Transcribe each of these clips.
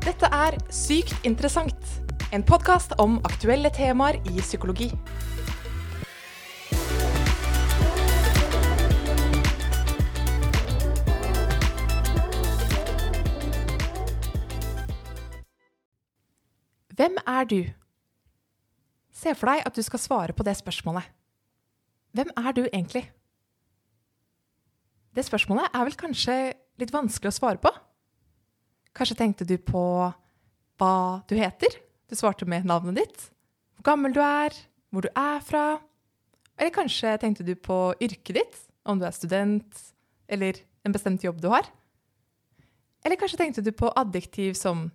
Dette er Sykt interessant, en podkast om aktuelle temaer i psykologi. Hvem er du? Se for deg at du skal svare på det spørsmålet. Hvem er du egentlig? Det spørsmålet er vel kanskje litt vanskelig å svare på? Kanskje tenkte du på hva du heter? Du svarte med navnet ditt. Hvor gammel du er, hvor du er fra. Eller kanskje tenkte du på yrket ditt, om du er student, eller en bestemt jobb du har. Eller kanskje tenkte du på adjektiv som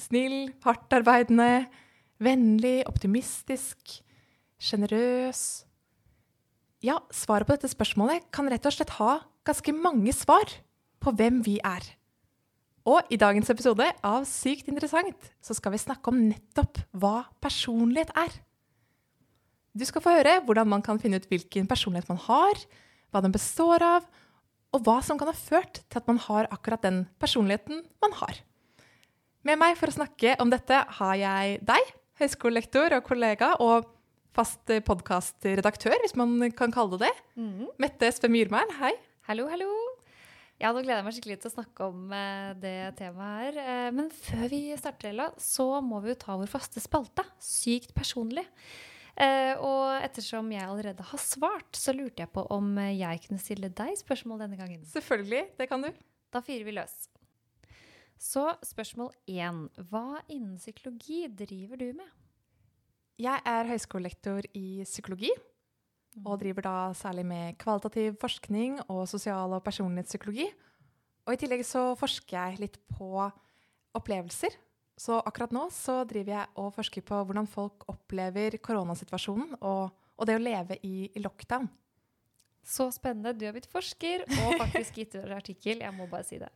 snill, hardtarbeidende, vennlig, optimistisk, sjenerøs. Ja, svaret på dette spørsmålet kan rett og slett ha ganske mange svar på hvem vi er. Og i dagens episode av Sykt interessant så skal vi snakke om nettopp hva personlighet er. Du skal få høre hvordan man kan finne ut hvilken personlighet man har, hva den består av, og hva som kan ha ført til at man har akkurat den personligheten man har. Med meg for å snakke om dette har jeg deg, høyskolelektor og kollega, og fast podkastredaktør, hvis man kan kalle det det. Mm. Mette Spe Myrmæl, hei. Hallo, hallo. Ja, nå gleder jeg meg skikkelig til å snakke om eh, det temaet her. Eh, men før vi starter, Ella, så må vi jo ta vår faste spalte. Sykt personlig. Eh, og ettersom jeg allerede har svart, så lurte jeg på om jeg kunne stille deg spørsmål denne gangen. Selvfølgelig, det kan du. Da fyrer vi løs. Så spørsmål én. Hva innen psykologi driver du med? Jeg er høyskolelektor i psykologi. Og driver da særlig med kvalitativ forskning og sosial- og personlighetspsykologi. Og i tillegg så forsker jeg litt på opplevelser. Så akkurat nå så driver jeg og forsker på hvordan folk opplever koronasituasjonen og, og det å leve i, i, lockdown. Så spennende. Du har blitt forsker og faktisk gitt ut artikkel. Jeg må bare si det.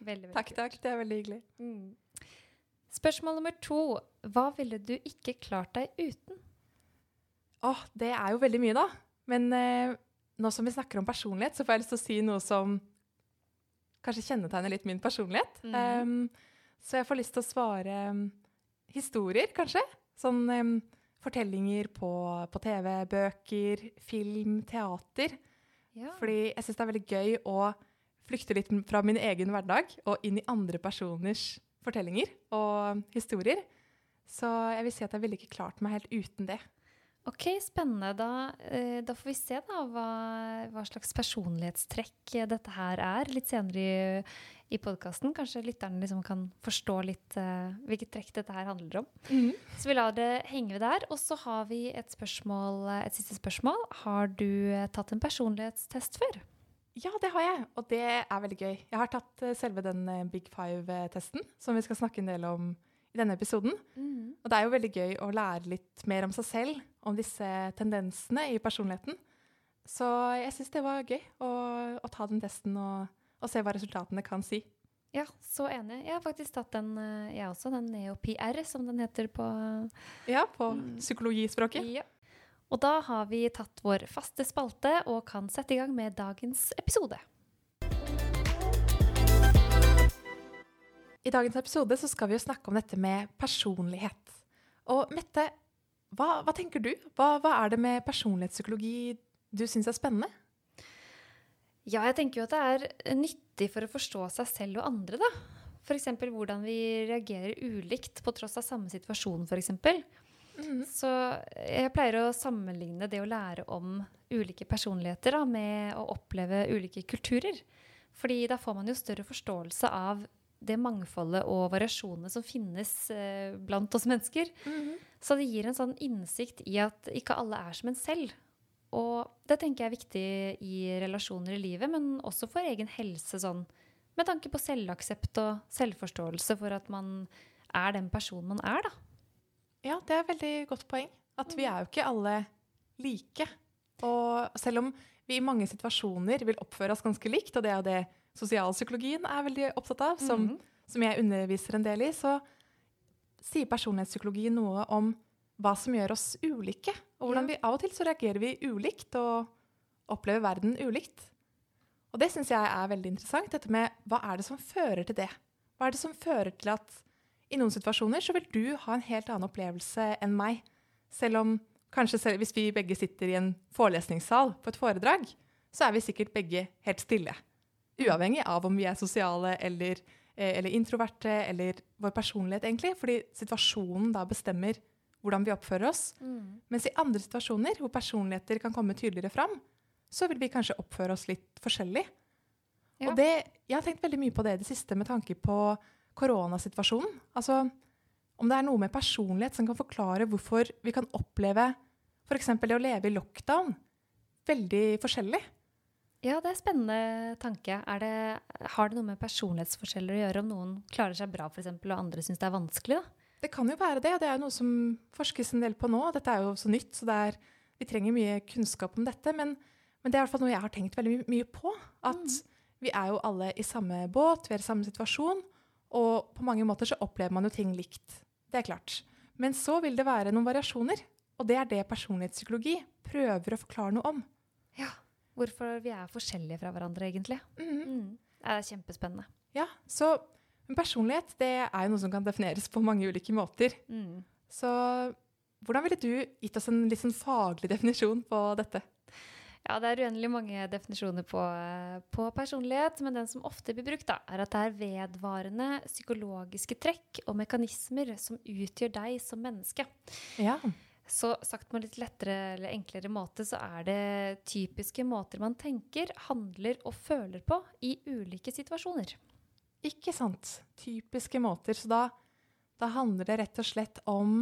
Veldig, veldig takk, kult. takk. Det er veldig hyggelig. Mm. Spørsmål nummer to. Hva ville du ikke klart deg uten? Åh, det er jo veldig mye, da. Men eh, nå som vi snakker om personlighet, så får jeg lyst til å si noe som kanskje kjennetegner litt min personlighet. Mm. Um, så jeg får lyst til å svare um, historier, kanskje. Sånn um, fortellinger på, på, TV, bøker, film, teater. Ja. Fordi jeg syns det er veldig gøy å flykte litt fra min egen hverdag og inn i andre personers fortellinger og historier. Så jeg vil si at jeg ville ikke klart meg helt uten det. Ok, spennende. Da, eh, da, får vi se da hva, hva, slags personlighetstrekk dette her er litt senere i, i podkasten. Kanskje lytterne liksom kan forstå litt uh, hvilket trekk dette her handler om. Mm. Så vi lar det henge ved der. Og så har vi et, spørsmål, et siste spørsmål. Har du tatt en personlighetstest før? Ja, det har jeg, og det er veldig gøy. Jeg har tatt selve den Big Five-testen, som vi skal snakke en del om i denne episoden. Mm. Og det er jo veldig gøy å lære litt mer om seg selv, om disse tendensene i personligheten. Så jeg syns det var gøy å, å, ta den testen og, og, se hva resultatene kan si. Ja, så enig. Jeg har faktisk tatt den, eh, jeg også. Den NeoPR, som den heter på Ja, på mm. psykologispråket. Ja. Og da har vi tatt vår faste spalte og kan sette i gang med dagens episode. I dagens episode så skal vi jo snakke om dette med personlighet. Og Mette, hva, hva tenker du? Hva, hva, er det med personlighetspsykologi du syns er spennende? Ja, jeg tenker jo at det er nyttig for å forstå seg selv og andre, da. F.eks. hvordan vi reagerer ulikt på tross av samme situasjon, f.eks. Mm. Så jeg pleier å sammenligne det å lære om ulike personligheter da, med å oppleve ulike kulturer. Fordi da får man jo større forståelse av det mangfoldet og variasjonene som finnes eh, blant oss mennesker. Mm -hmm. Så det gir en sånn innsikt i at ikke alle er som en selv. Og det tenker jeg er viktig i relasjoner i livet, men også for egen helse. sånn, Med tanke på selvaksept og selvforståelse for at man er den personen man er, da. Ja, det er et veldig godt poeng. At vi er jo ikke alle like. Og selv om vi i mange situasjoner vil oppføre oss ganske likt, og det er jo det sosialpsykologien er veldig opptatt av, som, mm -hmm. som, jeg underviser en del i, så sier personlighetspsykologi noe om hva som gjør oss ulike. Og hvordan vi av og til så reagerer vi ulikt og opplever verden ulikt. Og det syns jeg er veldig interessant. Dette med hva er det som fører til det? Hva er det som fører til at i noen situasjoner så vil du ha en helt annen opplevelse enn meg. Selv om kanskje selv, hvis vi begge sitter i en forelesningssal på et foredrag, så er vi sikkert begge helt stille. Uavhengig av om vi er sosiale eller, eh, eller introverte eller vår personlighet, egentlig. Fordi situasjonen da bestemmer hvordan vi oppfører oss. Mm. Mens i andre situasjoner hvor personligheter kan komme tydeligere fram, så vil vi kanskje oppføre oss litt forskjellig. Ja. Og det, jeg har tenkt veldig mye på det i det siste med tanke på koronasituasjonen. Altså om det er noe med personlighet som kan forklare hvorfor vi kan oppleve f.eks. det å leve i lockdown veldig forskjellig. Ja, det er en spennende tanke. Er det, har det noe med personlighetsforskjeller å gjøre om noen klarer seg bra for eksempel, og andre syns det er vanskelig? Da? Det kan jo være det, og det er noe som forskes en del på nå. Dette er jo så nytt, så er, vi trenger mye kunnskap om dette. Men, men det er i hvert fall noe jeg har tenkt veldig my mye på. At vi er jo alle i samme båt, vi er i samme situasjon. Og på mange måter så opplever man jo ting likt. Det er klart. Men så vil det være noen variasjoner. Og det er det personlighetspsykologi prøver å forklare noe om. Ja. Hvorfor vi er forskjellige fra hverandre, egentlig. Mhm. Mm. Det er kjempespennende. Ja, så personlighet det er jo noe som kan defineres på mange ulike måter. Mm. Så hvordan ville du gitt oss en litt sånn faglig definisjon på dette? Ja, det er uendelig mange definisjoner på, på personlighet, men den som ofte blir brukt, da, er at det er vedvarende psykologiske trekk og mekanismer som utgjør deg som menneske. Ja. Så sagt på en litt lettere eller enklere måte, så er det typiske måter man tenker, handler og føler på i ulike situasjoner. Ikke sant. Typiske måter. Så da, da handler det rett og slett om,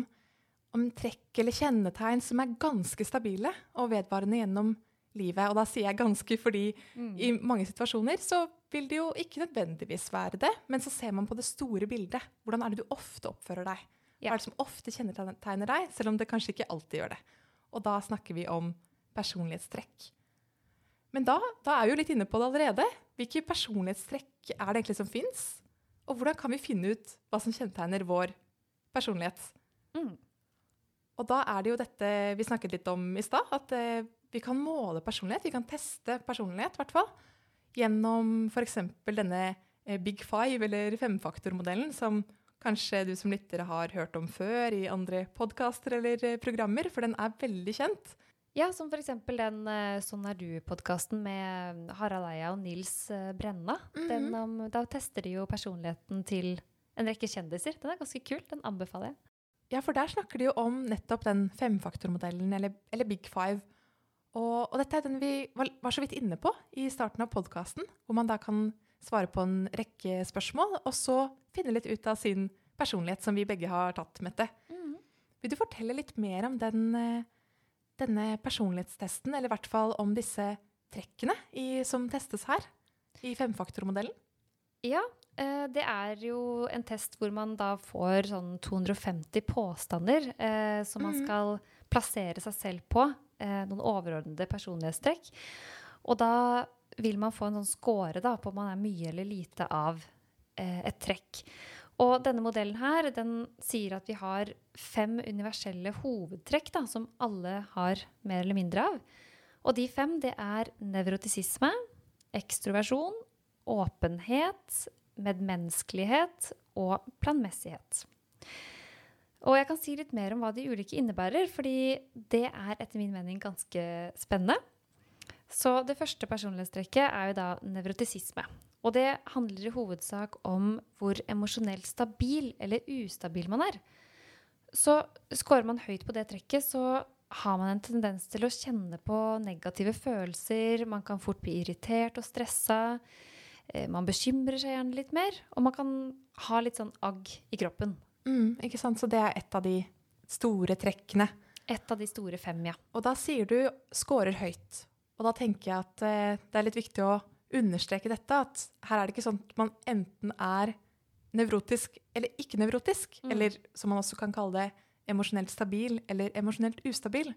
om trekk eller kjennetegn som er ganske stabile og vedvarende gjennom livet. Og da sier jeg ganske fordi i mange situasjoner så vil det jo ikke nødvendigvis være det, men så ser man på det store bildet. Hvordan er det du ofte oppfører deg? Hva er det som ofte kjennetegner deg, selv om det kanskje ikke alltid gjør det? Og da snakker vi om personlighetstrekk. Men da, da er vi jo litt inne på det allerede. Hvilke personlighetstrekk er det egentlig som fins? Og hvordan kan vi finne ut hva som kjennetegner vår personlighet? Mm. Og da er det jo dette vi snakket litt om i stad, at eh, vi kan måle personlighet. Vi kan teste personlighet, i hvert fall. Gjennom f.eks. denne eh, Big Five, eller femfaktormodellen, som kanskje du som lyttere har hørt om før i andre podkaster eller eh, programmer, for den er veldig kjent. Ja, som eksempel den eh, Sånn er du-podkasten med Harald Eia og Nils eh, Brenna. den om, da tester de jo personligheten til en rekke kjendiser. Den er ganske kul. Den anbefaler jeg. Ja, for der snakker de jo om nettopp den femfaktormodellen, eller, eller Big Five. Og, og dette er den vi var, var så vidt inne på i starten av podkasten, hvor man da kan svare på en rekke spørsmål, og så finne litt ut av sin personlighet, som vi begge har tatt, Mette. Vil du fortelle litt mer om den, eh, denne personlighetstesten, eller i hvert fall om disse trekkene i, som testes her, i femfaktormodellen? Ja, eh, det er jo en test hvor man da får sånn 250 påstander eh, som man skal plassere seg selv på. Eh, noen overordnede personlighetstrekk. Og da vil man få en sånn score da, på om man er mye eller lite av eh, et trekk. Og denne modellen her, den sier at vi har fem universelle hovedtrekk da, som alle har mer eller mindre av. Og de fem, det er nevrotisisme, ekstroversjon, åpenhet, medmenneskelighet og planmessighet. Og jeg kan si litt mer om hva de ulike innebærer, fordi det er etter min mening ganske spennende. Så det første personlighetstrekket er jo da nevrotisisme. Og det handler i hovedsak om hvor emosjonelt stabil eller ustabil man er. Så scorer man høyt på det trekket, så har man en tendens til å kjenne på negative følelser. Man kan fort bli irritert og stressa. Eh, Man bekymrer seg gjerne litt mer. Og man kan ha litt sånn agg i kroppen. Mm, ikke sant? Så det er et av de store trekkene. Et av de store fem, ja. Og da sier du scorer høyt. Og da tenker jeg at eh, det er litt viktig å understreke dette, at her er det ikke sånn at man enten er nevrotisk eller ikke nevrotisk, eller som man også kan kalle det, emosjonelt stabil eller emosjonelt ustabil.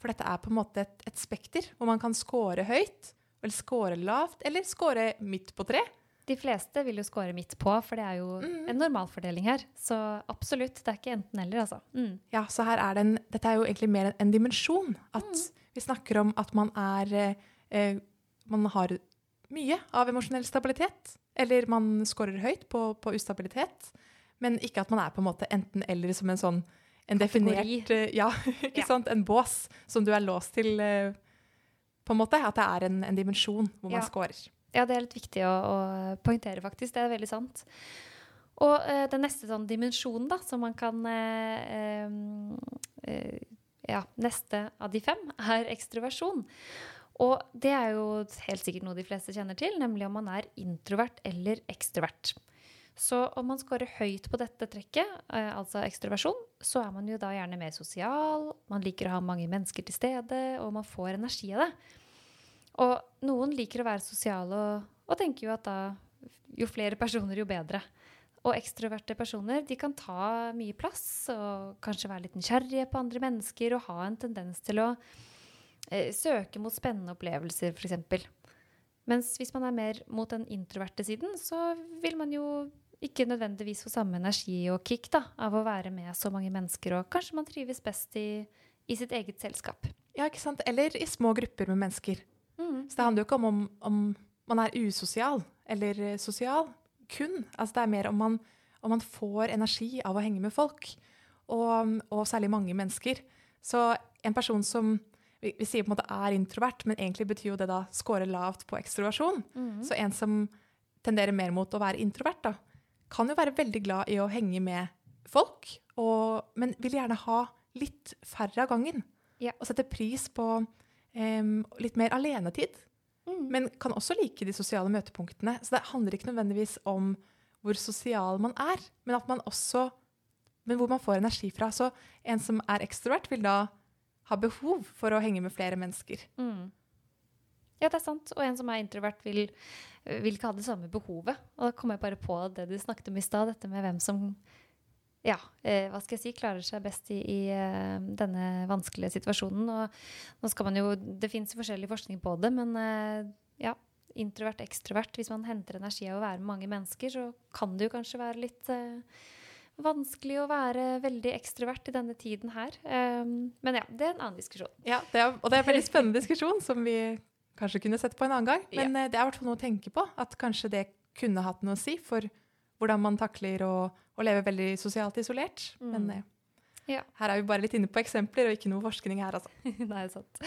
For dette er på en måte et, et spekter, hvor man kan score høyt, eller score lavt, eller score midt på tre. De fleste vil jo score midt på, for det er jo en normalfordeling her. Så absolutt, det er ikke enten-eller, altså. Mm. Ja, så her er det en, dette er jo egentlig mer en, en dimensjon. At vi snakker om at man er eh, Man har mye av emosjonell stabilitet. Eller man scorer høyt på, på ustabilitet. men ikke at man er på en måte enten eller som en sånn en Kategori. definert eh, Ja, ikke Ja. sant? En bås som du er låst til, eh, på en måte. At det er en, en dimensjon hvor man Ja. scorer. Ja, det er litt viktig å, å poengtere, faktisk. Det er veldig sant. Og uh, den neste sånn dimensjonen da, som man kan uh, eh, Ja, neste av de fem er ekstroversjon. Og det er jo helt sikkert noe de fleste kjenner til, nemlig om man er introvert eller ekstrovert. Så om man scorer høyt på dette trekket, eh, altså ekstroversjon, så er man jo da gjerne mer sosial, man liker å ha mange mennesker til stede, og man får energi av det. Og noen liker å være sosiale og, og tenker jo at da jo flere personer, jo bedre. Og ekstroverte personer de kan ta mye plass og kanskje være litt nysgjerrige på andre mennesker og ha en tendens til å eh, søke mot spennende opplevelser, f.eks. Mens hvis man er mer mot den introverte siden, så vil man jo ikke nødvendigvis få samme energi og kick da, av å være med så mange mennesker, og kanskje man trives best i, i sitt eget selskap. Ja, ikke sant? Eller i små grupper med mennesker. Mm. Så det handler jo ikke om om, om man er usosial eller eh, sosial, kun. Altså det er mer om man, om man får energi av å henge med folk, og, og særlig mange mennesker. Så en person som vi, vi sier på en måte er introvert, men egentlig betyr jo det da score lavt på ekstroversjon. Mm. Så en som tenderer mer mot å være introvert, da, kan jo være veldig glad i å henge med folk, og, men vil gjerne ha litt færre av gangen. Ja. Og sette pris på um, litt mer alenetid. Mm. Men kan også like de sosiale møtepunktene. Så det handler ikke nødvendigvis om hvor sosial man er, men at man også men hvor man får energi fra. Så en som er ekstrovert, vil da ha behov for å henge med flere mennesker. Mm. Ja, det er sant. Og en som er introvert, vil, vil ikke ha det samme behovet. Og da kom jeg bare på det du snakket om i stad, dette med hvem som ja, eh, hva skal jeg si, klarer seg best i, i eh, denne vanskelige situasjonen. Og nå skal man jo, Det fins forskjellig forskning på det, men eh, ja, introvert, ekstrovert Hvis man henter energi av å være med mange mennesker, så kan det jo kanskje være litt eh, vanskelig å være veldig ekstrovert i denne tiden her. Um, men ja, det er en annen diskusjon. Ja, det er, og det er en veldig spennende diskusjon som vi kanskje kunne sett på en annen gang. Men ja. det er i hvert fall noe å tenke på. At kanskje det kunne hatt noe å si for hvordan man takler å, å leve veldig sosialt isolert. Mm. Men eh, Ja. her er vi bare litt inne på eksempler, og ikke noe forskning her, altså. Nei, sant.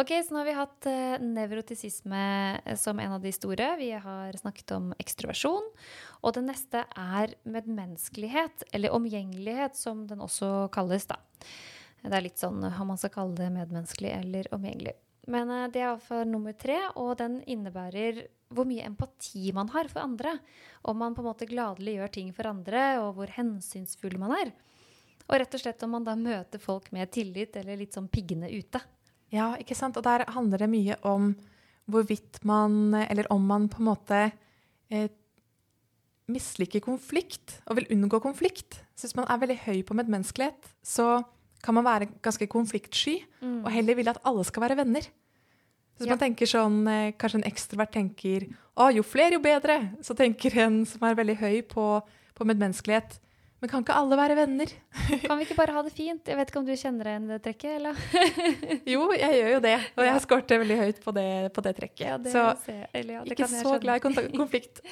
Ok, så nå har vi hatt eh, nevrotisisme eh, som en av de store. Vi har snakket om ekstroversjon. Og det neste er medmenneskelighet, eller omgjengelighet, som den også kalles, da. Det er litt sånn om man skal kalle det medmenneskelig eller omgjengelig. Men eh, det er iallfall nummer tre, og den innebærer hvor mye empati man har for andre. Om man på en måte gladelig gjør ting for andre, og hvor hensynsfull man er. Og rett og slett om man da møter folk med tillit eller litt sånn piggene ute. Ja, ikke sant? Og der handler det mye om hvorvidt man, eller om man på en måte eh, misliker konflikt og vil unngå konflikt. Så hvis man er veldig høy på medmenneskelighet, så kan man være ganske konfliktsky og heller vil at alle skal være venner. Hvis Ja. man tenker sånn, eh, Kanskje en ekstrovert tenker å, jo flere, jo bedre. Så tenker en som er veldig høy på, på medmenneskelighet, men kan ikke alle være venner? Kan vi ikke bare ha det fint? Jeg vet ikke om du kjenner igjen det trekket, eller? Jo, jeg gjør jo det. Og jeg skåret veldig høyt på det, på det trekket. Ja, det så Eller, ja, det ikke så glad i konflikt.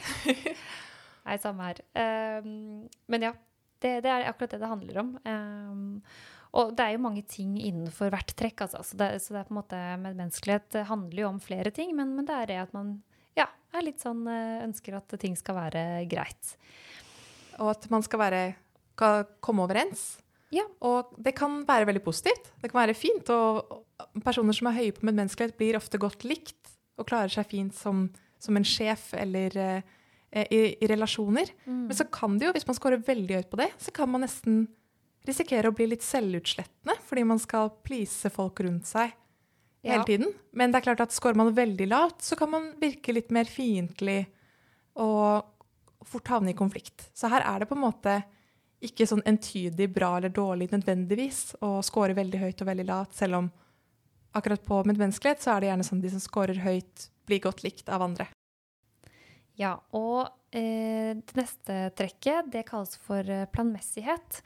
Nei, samme her. Um, men ja, det, det er akkurat det det handler om. Ehm, og det er jo mange ting innenfor hvert trekk, altså. Så det, så det er på en måte medmenneskelighet handler jo om flere ting, men, men det er det at man ja, er litt sånn eh, ønsker at ting skal være greit. Og at man skal være, komme overens. Ja. Og det kan være veldig positivt. Det kan være fint. Og personer som er høye på medmenneskelighet, blir ofte godt likt og klarer seg fint som, som en sjef eller eh, i, i relasjoner. Mm. Men så kan det jo, hvis man scorer veldig høyt på det, så kan man nesten risikere å bli litt selvutslettende fordi man skal please folk rundt seg hele Ja. tiden. Men det er klart at scorer man veldig lavt, så kan man virke litt mer fiendtlig og fort havne i konflikt. Så her er det på en måte ikke sånn entydig bra eller dårlig nødvendigvis å score veldig høyt og veldig lavt, selv om akkurat på medmenneskelighet så er det gjerne sånn de som scorer høyt, blir godt likt av andre. Ja, og eh, det neste trekket det kalles for eh, planmessighet.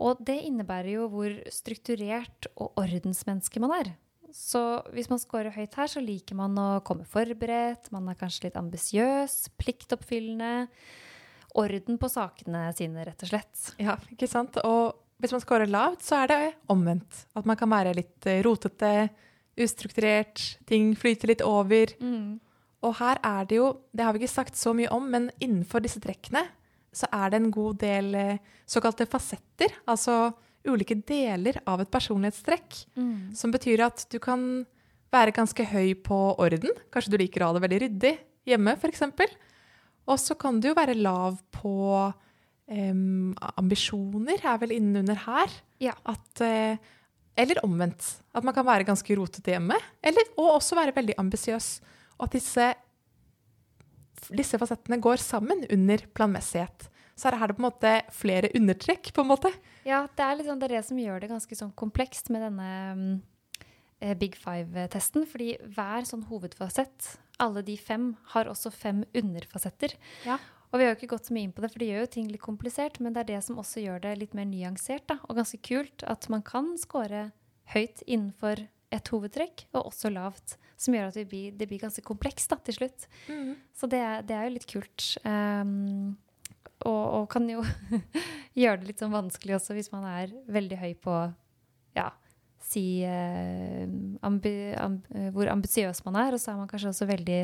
Og det innebærer jo hvor strukturert og ordensmenneske man er. Så hvis man scorer høyt her, så liker man å komme forberedt, man er kanskje litt ambisiøs, pliktoppfyllende. orden på sakene sine, rett og slett. Ja, ikke sant? Og hvis man scorer lavt, så er det omvendt. At man kan være litt eh, rotete, ustrukturert, ting flyter litt over. Og her er det jo, det har vi ikke sagt så mye om, men innenfor disse trekkene så er det en god del eh, såkalte fasetter, altså ulike deler av et personlighetstrekk, Mm. som betyr at du kan være ganske høy på orden. Kanskje du liker å ha det veldig ryddig hjemme, f.eks. Og så kan du jo være lav på um, ambisjoner, er vel innunder her. Ja. At, uh, eller omvendt. At man kan være ganske rotete hjemme, eller, og også være veldig ambisiøs. Og at disse, disse fasettene går sammen under planmessighet. Så her er det på en måte flere undertrekk, på en måte. Ja, det er, liksom, det er det som gjør det ganske sånn komplekst med denne mm, eh, Big Five-testen. Fordi hver sånn hovedfasett, alle de fem, har også fem underfasetter. Ja. Og vi har jo ikke gått så mye inn på det, for det gjør jo ting litt komplisert. Men det er det som også gjør det litt mer nyansert da, og ganske kult. At man kan score høyt innenfor et hovedtrekk, og også lavt. Som gjør at det blir, det blir ganske komplekst da, til slutt. Så det, det er jo litt kult. Um, og, og kan jo gjøre det litt sånn vanskelig også hvis man er veldig høy på ja, si uh, ambi, amb, eh, hvor ambisiøs man er, og så er man kanskje også veldig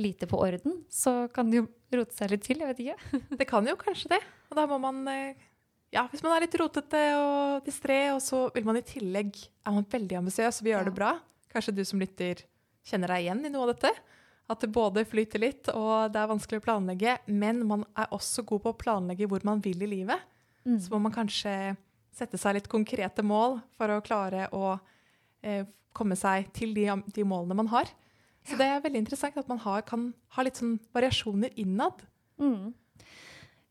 lite på orden. Så kan det jo rote seg litt til, jeg vet ikke. Det kan jo kanskje det. Og da må man eh, Ja, hvis man er litt rotete og distré, og så vil man i tillegg Er man veldig ambisiøs og vil gjøre det bra, kanskje du som lytter kjenner deg igjen i noe av dette. At det både flyter litt, og det er vanskelig å planlegge, men man er også god på å planlegge hvor man vil i livet. Mm. Så må man kanskje sette seg litt konkrete mål for å klare å eh, komme seg til de, de målene man har. Så det er veldig interessant at man har, kan ha litt sånn variasjoner innad. Mm.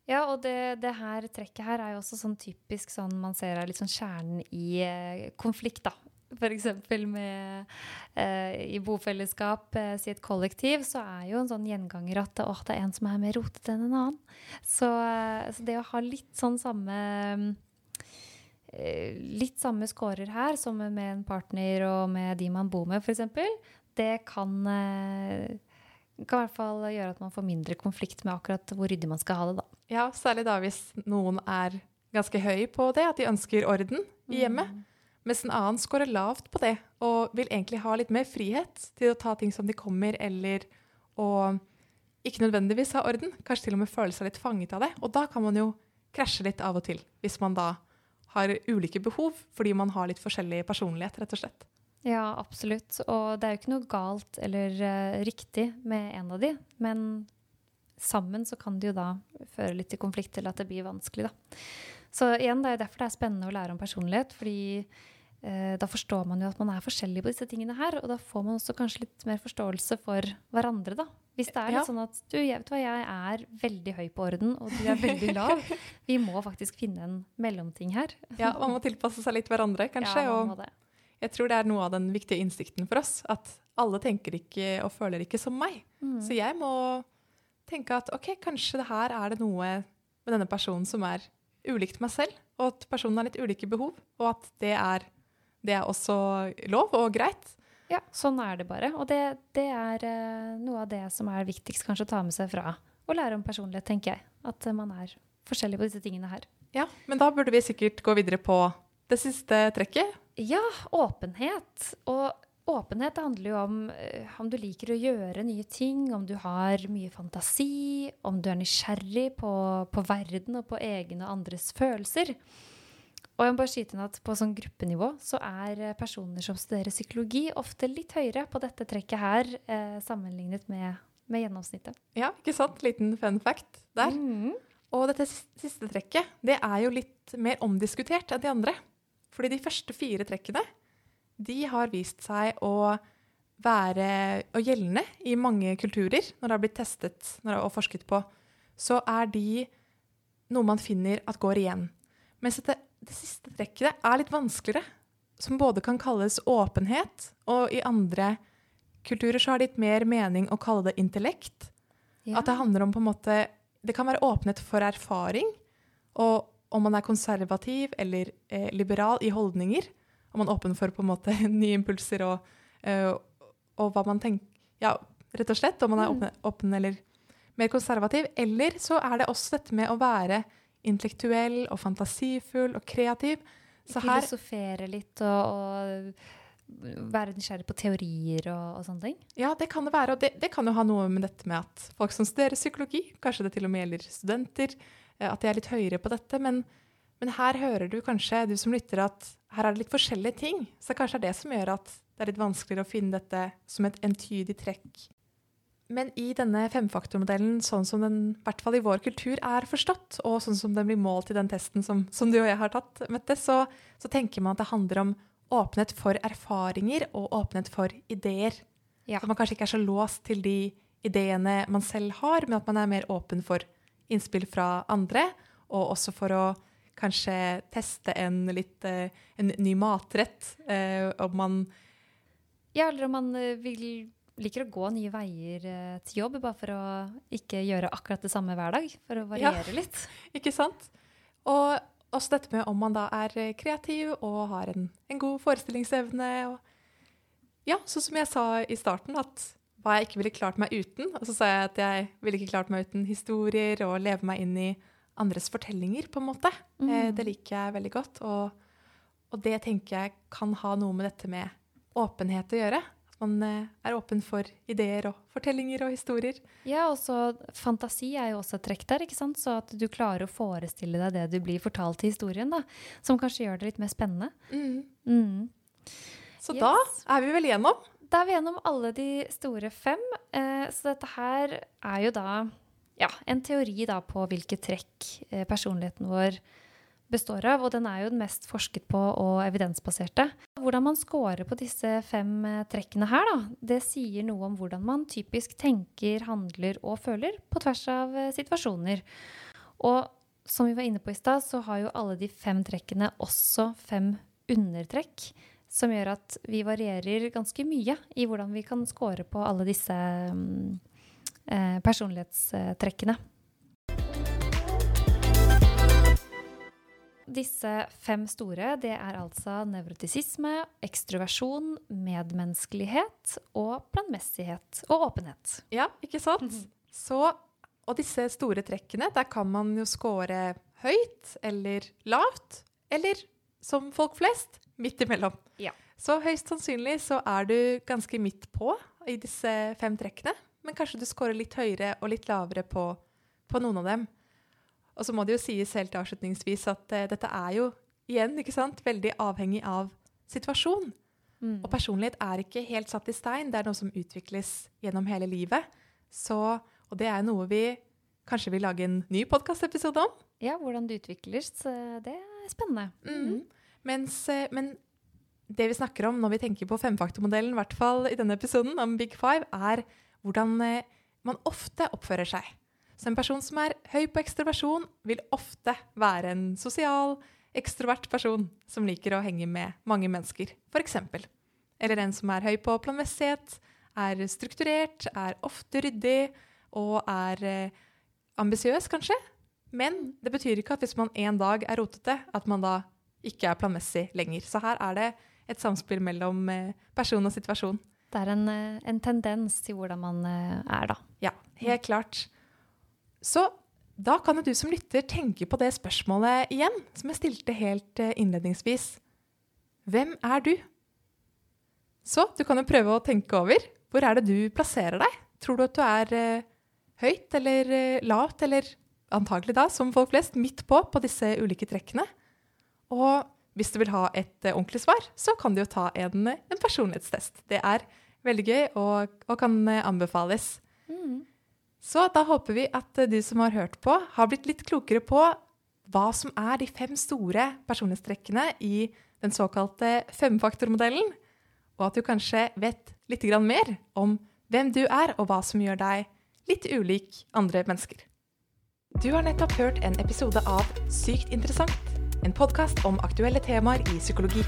Ja, og det, det her trekket her er jo også sånn typisk sånn man ser er litt sånn kjernen i eh, konflikt, da. Med, eh, i bofellesskap, eh, si et kollektiv, så er jo en sånn gjenganger at åh, det er en som er mer rotete enn en annen. Så, eh, så det å ha litt sånn samme eh, Litt samme scorer her, som med en partner og med de man bor med, f.eks., det kan eh, kan i hvert fall gjøre at man får mindre konflikt med akkurat hvor ryddig man skal ha det, da. Ja, særlig da hvis noen er ganske høy på det, at de ønsker orden i hjemmet. Mens en annen scorer lavt på det og vil egentlig ha litt mer frihet til å ta ting som de kommer, eller å ikke nødvendigvis ha orden. Kanskje til og med føle seg litt fanget av det. Og da kan man jo krasje litt av og til, hvis man da har ulike behov fordi man har litt forskjellig personlighet, rett og slett. Ja, absolutt. Og det er jo ikke noe galt eller uh, riktig med en av de, men sammen så kan det jo da føre litt til konflikt eller at det blir vanskelig, da. Så igjen, det er jo derfor det er spennende å lære om personlighet, fordi eh, da forstår man jo at man er forskjellig på disse tingene her, og da får man også kanskje litt mer forståelse for hverandre, da. Hvis det er litt Ja. sånn at du, jeg vet hva, jeg er veldig høy på orden, og du er veldig lav. Vi må faktisk finne en mellomting her. Ja, Man må tilpasse seg litt hverandre, kanskje. Ja, man må det. Jeg tror det er noe av den viktige innsikten for oss. At alle tenker ikke og føler ikke som meg. Mm. Så jeg må tenke at ok, kanskje det her er det noe med denne personen som er ulikt meg selv, og at personen har litt ulike behov, og at det er, det er også lov og greit. Ja, sånn er det bare. Og det, det er eh, noe av det som er viktigst kanskje å ta med seg fra å lære om personlighet, tenker jeg. At man er forskjellig på disse tingene her. Ja, Men da burde vi sikkert gå videre på det siste trekket. Ja, åpenhet. Og åpenhet handler jo om eh, om du liker å gjøre nye ting, om du har mye fantasi, om du er nysgjerrig på, på verden og på egne og andres følelser. Og jeg må bare skyte inn at på sånn gruppenivå så er eh, personer som studerer psykologi, ofte litt høyere på dette trekket her eh, sammenlignet med, med gjennomsnittet. Ja, ikke sant? Liten fun fact der. Mm. Og dette siste trekket, det er jo litt mer omdiskutert enn de andre. Fordi de første fire trekkene, de har vist seg å være og gjeldende i mange kulturer. Når det har blitt testet og forsket på, så er de noe man finner at går igjen. Mens det, det siste trekket er litt vanskeligere, som både kan kalles åpenhet, og i andre kulturer så har det gitt mer mening å kalle det intellekt. Ja. At det handler om på en måte Det kan være åpenhet for erfaring. Og om man er konservativ eller eh, liberal i holdninger. Om man er åpen for på en måte nye impulser og, eh, og hva man tenker Ja, rett og slett. Om man er Mm. åpen, åpen eller mer konservativ. Eller så er det også dette med å være intellektuell og fantasifull og kreativ. Så her, Filosofere litt og, og være nysgjerrig på teorier og, og, sånne ting? Ja, det kan det være. Og det, det, kan jo ha noe med dette med at folk som studerer psykologi, kanskje det til og med gjelder studenter, at de er litt høyere på dette. Men, men her hører du kanskje, du som lytter, at her er det litt forskjellige ting. Så kanskje er det som gjør at det er litt vanskeligere å finne dette som et entydig trekk men i denne femfaktormodellen, sånn som den i hvert fall i vår kultur er forstått, og sånn som den blir målt i den testen som, som du og jeg har tatt, Mette, så, så, tenker man at det handler om åpenhet for erfaringer og åpenhet for ideer. Ja. Så man kanskje ikke er så låst til de ideene man selv har, men at man er mer åpen for innspill fra andre, og også for å kanskje teste en, litt, eh, en ny matrett. Eh, om man Ja, eller om man eh, vil liker å gå nye veier til jobb, bare for å ikke gjøre akkurat det samme hver dag. For å variere ja, litt. Ikke sant? Og også dette med om man da er kreativ og har en, en god forestillingsevne. Og, ja, sånn som jeg sa i starten, at hva jeg ikke ville klart meg uten. Og så sa jeg at jeg ville ikke klart meg uten historier og leve meg inn i andres fortellinger, på en måte. Mm. Eh, det liker jeg veldig godt. Og, og det tenker jeg kan ha noe med dette med åpenhet å gjøre man eh, er åpen for ideer og fortellinger og historier. Ja, og så fantasi er jo også et trekk der, ikke sant? så at du klarer å forestille deg det du blir fortalt i historien, da. Som kanskje gjør det litt mer spennende. Mm. Mm. Så yes. da er vi vel igjennom? Da er vi gjennom alle de store fem. Eh, så dette her er jo da ja, en teori da på hvilke trekk eh, personligheten vår består av, og den er jo den mest forsket på og evidensbaserte. Hvordan man scorer på disse fem eh, trekkene her, da, det sier noe om hvordan man typisk tenker, handler og føler på tvers av situasjoner. Og som vi var inne på i stad, så har jo alle de fem trekkene også fem undertrekk. Som gjør at vi varierer ganske mye i hvordan vi kan score på alle disse mm, eh, personlighetstrekkene. Disse fem store det er altså nevrotisisme, ekstroversjon, medmenneskelighet og planmessighet og åpenhet. Ja, ikke sant? -hmm. Så, og disse store trekkene, der kan man jo score høyt eller lavt. Eller som folk flest, midt imellom. Så høyst sannsynlig så er du ganske midt på i disse fem trekkene. Men kanskje du scorer litt høyere og litt lavere på, på noen av dem. Og så må det jo sies helt avslutningsvis at uh, dette er jo igjen ikke sant, veldig avhengig av situasjon. Mm. Og personlighet er ikke helt satt i stein. Det er noe som utvikles gjennom hele livet. Så, og det er noe vi kanskje vil lage en ny podkastepisode om. Ja, hvordan det utvikles. Det er spennende. Mm. Mens, eh, men det vi snakker om når vi tenker på femfaktormodellen, i hvert fall i denne episoden om Big Five, er hvordan eh, man ofte oppfører seg. Så en person som er høy på ekstroversjon, vil ofte være en sosial, ekstrovert person som liker å henge med mange mennesker, f.eks. Eller en som er høy på planmessighet, er strukturert, er ofte ryddig og er eh, ambisiøs, kanskje. Men det betyr ikke at hvis man en dag er rotete, at man da ikke er planmessig lenger. Så her er det et samspill mellom eh, person og situasjon. Det er en, eh, en tendens til hvordan man eh, er, da. Ja, helt klart. Så da kan jo du som lytter tenke på det spørsmålet igjen, som jeg stilte helt innledningsvis. Hvem er du? Så du kan jo prøve å tenke over. Hvor er det du plasserer deg? Tror du at du er høyt eller lavt, eller antagelig da, som folk flest, midt på på disse ulike trekkene? Og hvis du vil ha et eh, ordentlig svar, så kan du jo ta en, en personlighetstest. Det er veldig gøy og, og kan eh, anbefales. Mm. Så da håper vi at du som har hørt på, har blitt litt klokere på hva som er de fem store personlighetstrekkene i den såkalte femfaktormodellen, og at du kanskje vet litt mer om hvem du er, og hva som gjør deg litt ulik andre mennesker. Du har nettopp hørt en episode av Sykt interessant, en podkast om aktuelle temaer i psykologi.